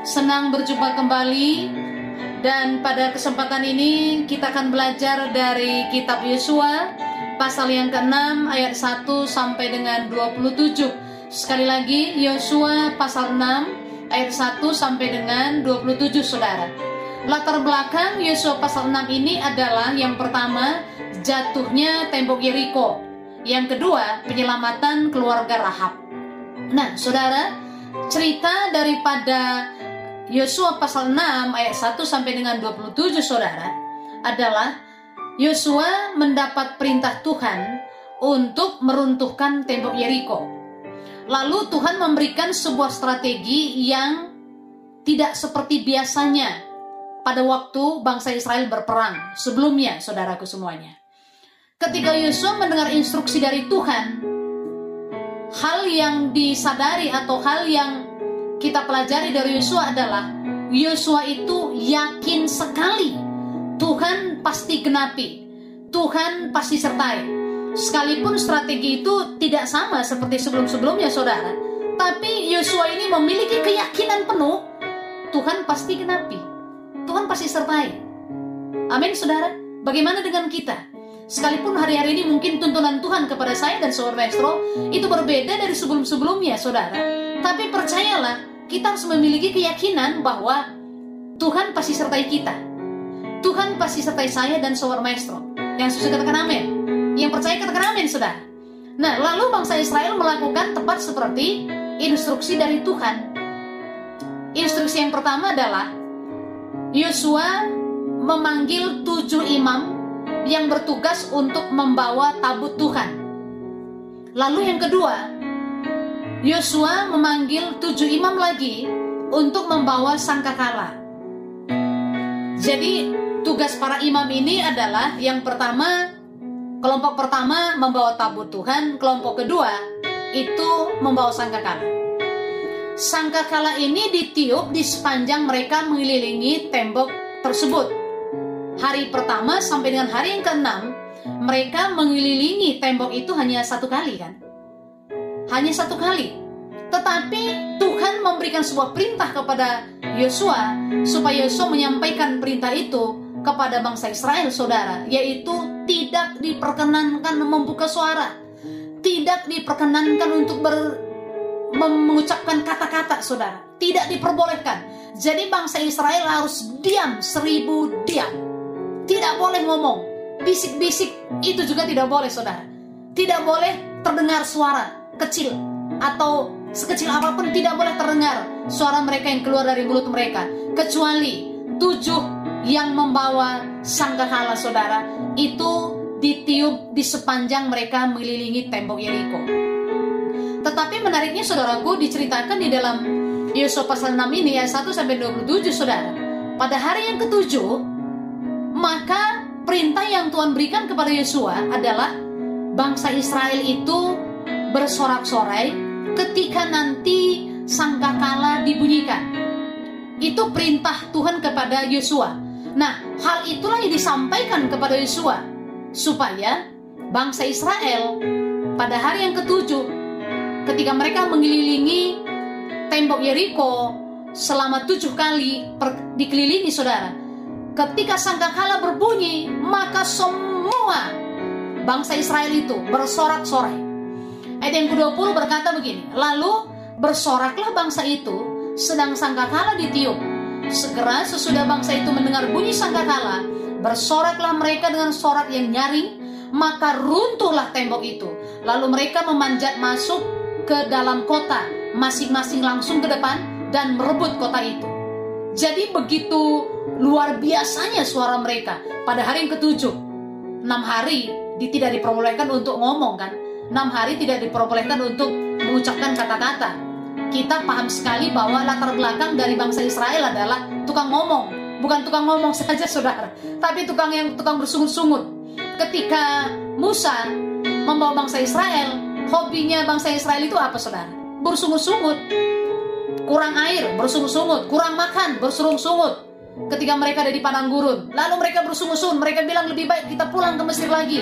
Senang berjumpa kembali dan pada kesempatan ini kita akan belajar dari kitab Yosua pasal yang ke-6 ayat 1 sampai dengan 27. Sekali lagi Yosua pasal 6 ayat 1 sampai dengan 27 Saudara. Latar belakang Yosua pasal 6 ini adalah yang pertama jatuhnya tembok Yeriko. Yang kedua, penyelamatan keluarga Rahab. Nah, Saudara, cerita daripada Yosua pasal 6 ayat 1 sampai dengan 27 Saudara adalah Yosua mendapat perintah Tuhan untuk meruntuhkan tembok Yeriko. Lalu Tuhan memberikan sebuah strategi yang tidak seperti biasanya pada waktu bangsa Israel berperang sebelumnya, saudaraku semuanya. Ketika Yosua mendengar instruksi dari Tuhan, hal yang disadari atau hal yang kita pelajari dari Yosua adalah Yosua itu yakin sekali Tuhan pasti genapi, Tuhan pasti sertai. Sekalipun strategi itu tidak sama seperti sebelum-sebelumnya, saudara, tapi Yosua ini memiliki keyakinan penuh Tuhan pasti genapi, Tuhan pasti sertai. Amin, saudara. Bagaimana dengan kita? Sekalipun hari-hari ini mungkin tuntunan Tuhan kepada saya dan saudara maestro itu berbeda dari sebelum-sebelumnya, saudara. Tapi percayalah, kita harus memiliki keyakinan bahwa Tuhan pasti sertai kita. Tuhan pasti sertai saya dan saudara maestro. Yang susah katakan amin. Yang percaya katakan amin, sudah. Nah, lalu bangsa Israel melakukan tepat seperti instruksi dari Tuhan. Instruksi yang pertama adalah Yosua memanggil tujuh imam yang bertugas untuk membawa tabut Tuhan. Lalu yang kedua, Yosua memanggil tujuh imam lagi untuk membawa sangkakala. Jadi tugas para imam ini adalah yang pertama, kelompok pertama membawa tabut Tuhan, kelompok kedua itu membawa sangkakala. Sangkakala ini ditiup di sepanjang mereka mengelilingi tembok tersebut. Hari pertama sampai dengan hari yang keenam, mereka mengelilingi tembok itu hanya satu kali kan? hanya satu kali. Tetapi Tuhan memberikan sebuah perintah kepada Yosua supaya Yosua menyampaikan perintah itu kepada bangsa Israel, saudara, yaitu tidak diperkenankan membuka suara, tidak diperkenankan untuk ber, mengucapkan kata-kata, saudara, tidak diperbolehkan. Jadi bangsa Israel harus diam seribu diam, tidak boleh ngomong, bisik-bisik itu juga tidak boleh, saudara, tidak boleh terdengar suara, kecil atau sekecil apa pun tidak boleh terdengar suara mereka yang keluar dari mulut mereka kecuali tujuh yang membawa sangkakala saudara itu ditiup di sepanjang mereka mengelilingi tembok Yeriko. Tetapi menariknya saudaraku diceritakan di dalam Yosua pasal 6 ini ayat 1 sampai 27 saudara. Pada hari yang ketujuh perintah yang Tuhan berikan kepada Yosua adalah bangsa Israel itu bersorak-sorai ketika nanti sangkakala dibunyikan. Itu perintah Tuhan kepada Yosua. Nah, hal itulah yang disampaikan kepada Yosua supaya bangsa Israel pada hari yang ketujuh, ketika mereka mengelilingi tembok Yeriko selama tujuh kali dikelilingi saudara. Ketika sangkakala berbunyi, maka semua bangsa Israel itu bersorak-sorai. Ayat yang ke-20 berkata begini, Lalu bersoraklah bangsa itu, sedang sangkakala ditiup. Segera sesudah bangsa itu mendengar bunyi sangkakala, bersoraklah mereka dengan sorak yang nyaring, maka runtuhlah tembok itu. Lalu mereka memanjat masuk ke dalam kota, masing-masing langsung ke depan dan merebut kota itu. Jadi begitu luar biasanya suara mereka pada hari yang ketujuh. Enam hari di, tidak diperbolehkan untuk ngomong kan. Enam hari tidak diperbolehkan untuk mengucapkan kata-kata. Kita paham sekali bahwa latar belakang dari bangsa Israel adalah tukang ngomong. Bukan tukang ngomong saja saudara. Tapi tukang yang tukang bersungut-sungut. Ketika Musa membawa bangsa Israel, hobinya bangsa Israel itu apa saudara? Bersungut-sungut. Kurang air, bersungut-sungut. Kurang makan, bersungut-sungut ketika mereka ada di padang gurun. Lalu mereka bersungut-sungut, mereka bilang lebih baik kita pulang ke Mesir lagi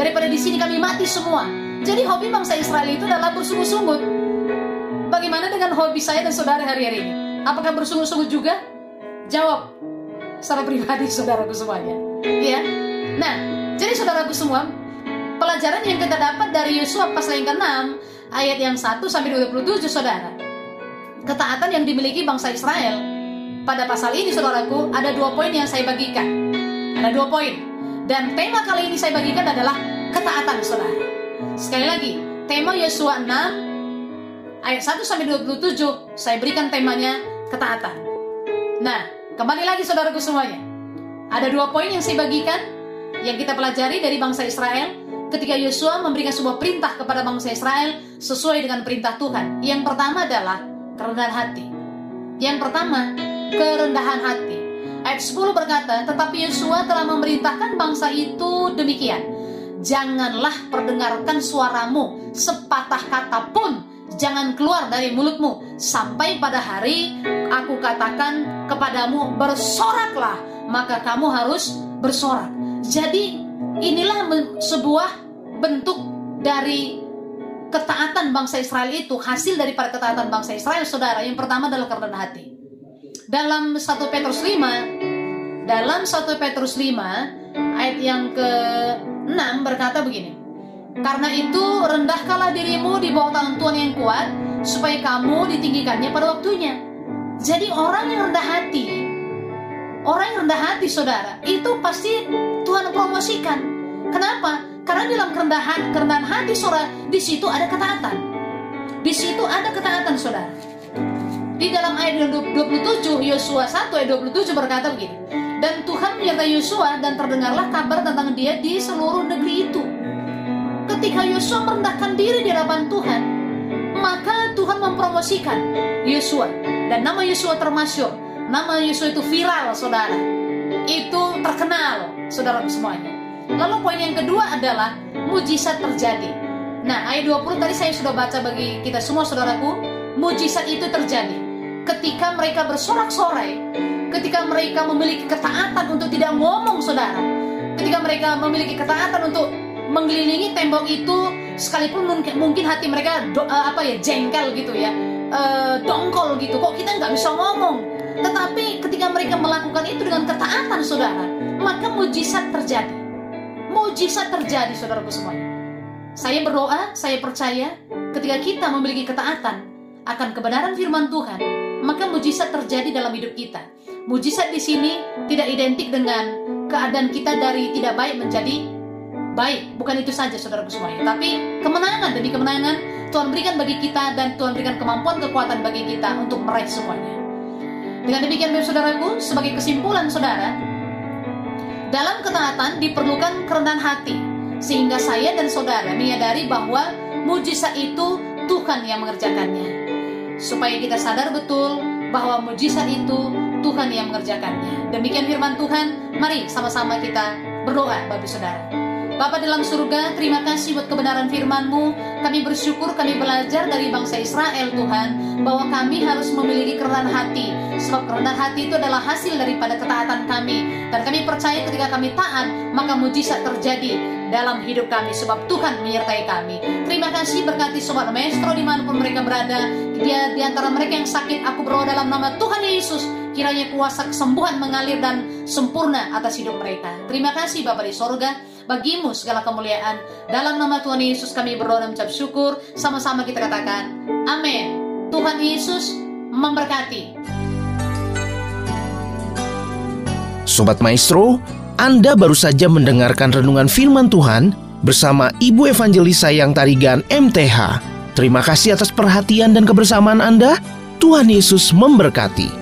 daripada di sini kami mati semua. Jadi hobi bangsa Israel itu adalah bersungut-sungut. Bagaimana dengan hobi saya dan saudara hari-hari ini? Apakah bersungut-sungut juga? Jawab secara pribadi saudaraku semuanya. Ya. Nah, jadi saudaraku semua, pelajaran yang kita dapat dari Yosua pasal yang ke-6 ayat yang 1 sampai 27 saudara. Ketaatan yang dimiliki bangsa Israel pada pasal ini saudaraku ada dua poin yang saya bagikan. Ada dua poin. Dan tema kali ini saya bagikan adalah ketaatan saudara. Sekali lagi, tema Yosua 6 ayat 1 sampai 27 saya berikan temanya ketaatan. Nah, kembali lagi saudaraku semuanya. Ada dua poin yang saya bagikan yang kita pelajari dari bangsa Israel ketika Yosua memberikan sebuah perintah kepada bangsa Israel sesuai dengan perintah Tuhan. Yang pertama adalah kerendahan hati. Yang pertama, kerendahan hati. Ayat 10 berkata, tetapi Yosua telah memerintahkan bangsa itu demikian. Janganlah perdengarkan suaramu, sepatah kata pun jangan keluar dari mulutmu sampai pada hari aku katakan kepadamu bersoraklah maka kamu harus bersorak. Jadi inilah sebuah bentuk dari ketaatan bangsa Israel itu hasil daripada ketaatan bangsa Israel saudara yang pertama adalah kerendahan hati. Dalam 1 Petrus 5 dalam 1 Petrus 5 ayat yang ke-6 berkata begini karena itu rendahkanlah dirimu di bawah tangan Tuhan yang kuat supaya kamu ditinggikannya pada waktunya. Jadi orang yang rendah hati orang yang rendah hati saudara itu pasti Tuhan promosikan. Kenapa karena dalam kerendahan kerendahan hati saudara di situ ada ketaatan di situ ada ketaatan saudara di dalam ayat 27 Yosua 1 ayat 27 berkata begini. Dan Tuhan menyertai Yosua dan terdengarlah kabar tentang dia di seluruh negeri itu. Ketika Yosua merendahkan diri di hadapan Tuhan, maka Tuhan mempromosikan Yosua dan nama Yosua termasyur. Nama Yosua itu viral, saudara. Itu terkenal, saudara semuanya. Lalu poin yang kedua adalah mujizat terjadi. Nah, ayat 20 tadi saya sudah baca bagi kita semua saudaraku, mujizat itu terjadi ketika mereka bersorak-sorai, ketika mereka memiliki ketaatan untuk tidak ngomong, saudara, ketika mereka memiliki ketaatan untuk mengelilingi tembok itu, sekalipun mungkin, mungkin hati mereka do, uh, apa ya jengkel gitu ya, uh, dongkol gitu, kok kita nggak bisa ngomong. Tetapi ketika mereka melakukan itu dengan ketaatan, saudara, maka mujizat terjadi. Mujizat terjadi, saudaraku semuanya. Saya berdoa, saya percaya ketika kita memiliki ketaatan akan kebenaran firman Tuhan, maka mujizat terjadi dalam hidup kita. Mujizat di sini tidak identik dengan keadaan kita dari tidak baik menjadi baik. Bukan itu saja saudaraku semuanya. Tapi kemenangan demi kemenangan Tuhan berikan bagi kita dan Tuhan berikan kemampuan kekuatan bagi kita untuk meraih semuanya. Dengan demikian saudaraku, sebagai kesimpulan saudara, dalam ketaatan diperlukan kerendahan hati sehingga saya dan saudara menyadari bahwa mujizat itu Tuhan yang mengerjakannya supaya kita sadar betul bahwa mujizat itu Tuhan yang mengerjakannya. Demikian firman Tuhan, mari sama-sama kita berdoa Bapak Saudara. Bapa dalam surga, terima kasih buat kebenaran firman-Mu. Kami bersyukur kami belajar dari bangsa Israel Tuhan, bahwa kami harus memiliki kerendahan hati. Sebab kerendahan hati itu adalah hasil daripada ketaatan kami. Dan kami percaya ketika kami taat, maka mujizat terjadi dalam hidup kami sebab Tuhan menyertai kami. Terima kasih berkati Sobat Maestro di mana pun mereka berada. Dia di antara mereka yang sakit, aku berdoa dalam nama Tuhan Yesus. Kiranya kuasa kesembuhan mengalir dan sempurna atas hidup mereka. Terima kasih Bapak di sorga. Bagimu segala kemuliaan. Dalam nama Tuhan Yesus kami berdoa dan mengucap syukur. Sama-sama kita katakan, amin. Tuhan Yesus memberkati. Sobat Maestro, Anda baru saja mendengarkan renungan firman Tuhan bersama Ibu Evangelis Sayang Tarigan MTH. Terima kasih atas perhatian dan kebersamaan Anda. Tuhan Yesus memberkati.